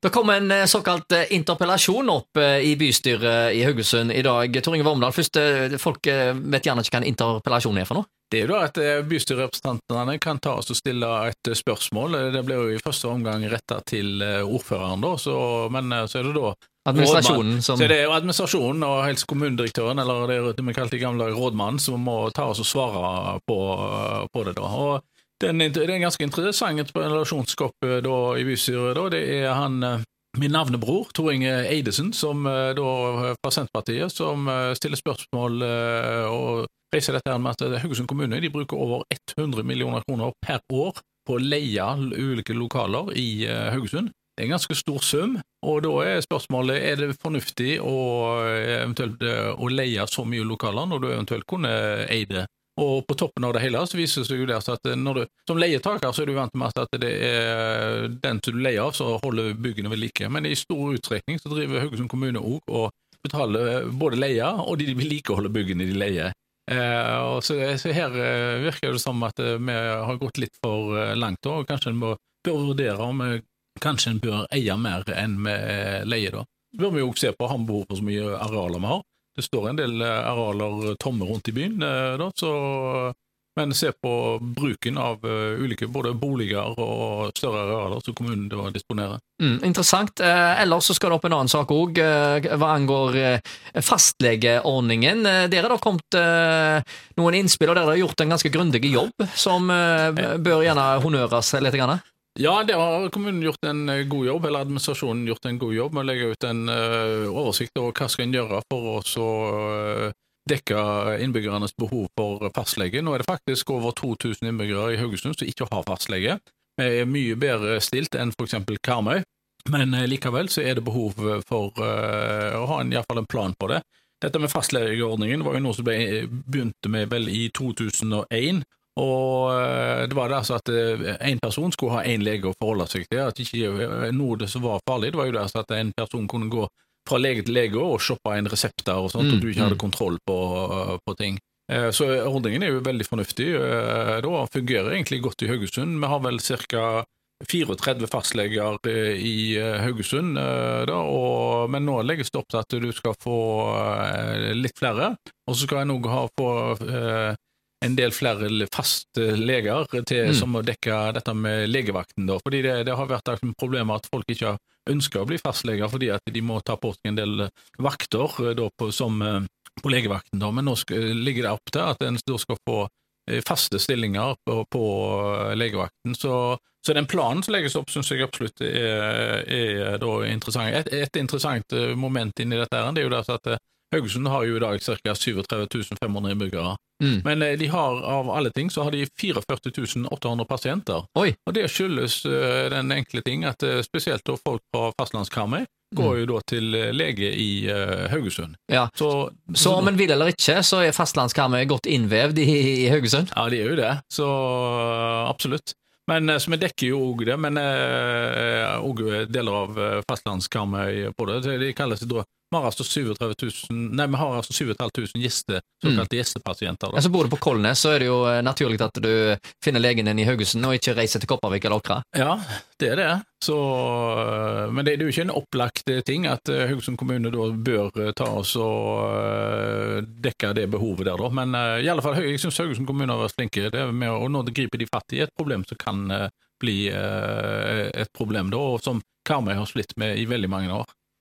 Det kom en eh, såkalt eh, interpellasjon opp eh, i bystyret i Haugesund i dag. Tor Inge Vormdal, først, folk vet gjerne ikke hva en interpellasjon er for noe. Det er jo da at bystyrerepresentantene kan ta oss og stille et spørsmål. Det blir jo i første omgang retta til ordføreren, da, så, men så er det da Administrasjonen som Så er jo administrasjonen og helst kommunedirektøren, eller det vi kalte de gamle rådmannen, som må ta oss og svare på, på det. da. Og det er en, det er en ganske interessant interpellasjonskopp eh, da, i bystyret. da. Det er han eh, min navnebror, Tor Inge Eidesen, som eh, da fra Senterpartiet, som stiller spørsmål og reiser dette her med at Haugesund kommune de bruker over 100 millioner kroner per år på å leie ulike lokaler i Haugesund. Det er en ganske stor sum, og da er spørsmålet er det fornuftig å, å leie så mye lokaler når du eventuelt kunne eie det. Og på toppen av det hele så viser det seg jo det at når du, som leietaker så er du vant med at det er den som du leier av som holder byggene ved like, men i stor utstrekning så driver Haugesund kommune òg og betaler både leie og de vedlikeholder byggene de leier. Eh, så, så her eh, virker det som at eh, vi har gått litt for eh, langt, da, og kanskje en må, bør vurdere om eh, kanskje en bør eie mer enn vi eh, leier. da. Så bør vi jo se på om vi behov for så mye arealer vi har. Det står en del eh, arealer tomme rundt i byen, eh, da, så, men se på bruken av eh, ulike både boliger og større arealer som kommunen da disponerer. Mm, interessant. Eh, ellers så skal det opp en annen sak òg, eh, hva angår eh, fastlegeordningen. Dere der er det kommet eh, noen innspill, og dere har gjort en ganske grundig jobb, som eh, bør gjerne honøres litt. Grann. Ja, det har kommunen gjort en eh, god jobb, eller administrasjonen gjort en god jobb med å legge ut en uh, oversikt over hva skal en gjøre for å så uh, dekke innbyggernes behov for fastlege. Nå er det faktisk over 2000 innbyggere i Haugesund som ikke har fastlege. Vi er mye bedre stilt enn f.eks. Karmøy, men likevel så er det behov for uh, å ha en, i fall en plan på det. Dette med fastlegeordningen var jo noe som ble, begynte med vel i 2001, og eh, det var det altså at én person skulle ha én lege å forholde seg til. at ikke eh, Noe som var farlig, det var jo det altså at en person kunne gå fra lege til lege og shoppe en resept der og sånt, Mm, og du ikke hadde mm. kontroll på, på ting. Eh, Så ordningen er jo veldig fornuftig. eh, Da fungerer egentlig godt i Haugesund. Vi har vel ca. 34 fastleger eh, i eh, Haugesund, eh, da, og, men nå legges det opp til at du skal få eh, litt flere. Og så skal en òg få eh, en del flere fastleger til, Mm. som må dekke dette med legevakten. Da. Fordi det, det har vært et problem at folk ikke ønsker å bli fastleger fordi at de må ta på seg en del vakter eh, da, på, som, eh, på legevakten. Da. Men nå skal, ligger det opp til at en da skal få eh, faste stillinger på, på eh, legevakten. Så, så den planen som legges opp, syns jeg absolutt er, er interessant. Et, et interessant eh, moment inni dette her, det er jo det at eh, Haugesund har jo i dag ca. 37 500 innbyggere. Mm. Men eh, de har av alle ting så har de 44 800 pasienter. Oi. Og det skyldes uh, den enkle ting at uh, spesielt da folk fra fastlandskarmøy går jo da til lege i uh, Haugesund. Ja. Så, Så om en vil eller ikke, så er fastlandskarmøy godt innvevd i, i Haugesund. Ja, det er jo det. Så absolutt. Men så vi dekker jo òg det, men òg deler av fastlandskarmøy på det. Det- De kalles da Vi har altså 37 000 Nei, vi har altså 7500 gjeste, såkalte gjestepasienter. Da. Altså Bor du på Kolnes, så er det jo eh, naturlig at du finner legen din i Haugesund, og ikke reiser til Kopervik eller Åkra. Ja, det er det. Så, øh, men det er jo ikke en opplagt øh, ting at Haugesund kommune da bør ta oss og dekke det behovet der, da. Men i alle fall, jeg syns Haugesund kommune har vært flinke. Det med, og nå griper de fatt i et problem som kan bli et problem, da, og som Karmøy har slitt med i veldig mange år.